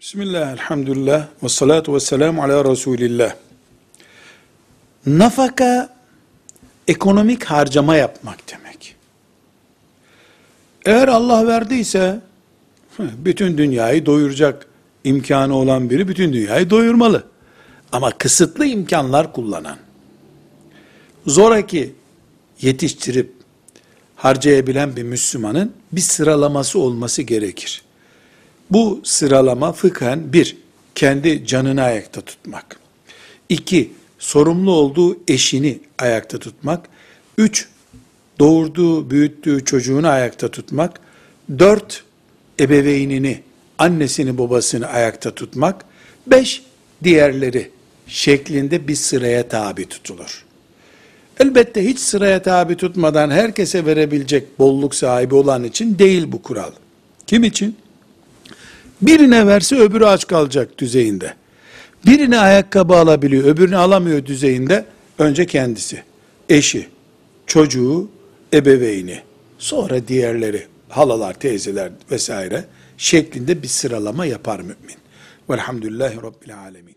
Bismillah, elhamdülillah, ve salatu ve selamu ala Resulillah. Nafaka, ekonomik harcama yapmak demek. Eğer Allah verdiyse, bütün dünyayı doyuracak imkanı olan biri bütün dünyayı doyurmalı. Ama kısıtlı imkanlar kullanan, zoraki yetiştirip harcayabilen bir Müslümanın bir sıralaması olması gerekir. Bu sıralama fıkhen bir, kendi canını ayakta tutmak. İki, sorumlu olduğu eşini ayakta tutmak. Üç, doğurduğu, büyüttüğü çocuğunu ayakta tutmak. Dört, ebeveynini, annesini, babasını ayakta tutmak. Beş, diğerleri şeklinde bir sıraya tabi tutulur. Elbette hiç sıraya tabi tutmadan herkese verebilecek bolluk sahibi olan için değil bu kural. Kim için? Birine verse öbürü aç kalacak düzeyinde. Birine ayakkabı alabiliyor, öbürünü alamıyor düzeyinde. Önce kendisi, eşi, çocuğu, ebeveyni, sonra diğerleri, halalar, teyzeler vesaire şeklinde bir sıralama yapar mümin. Velhamdülillahi Rabbil Alemin.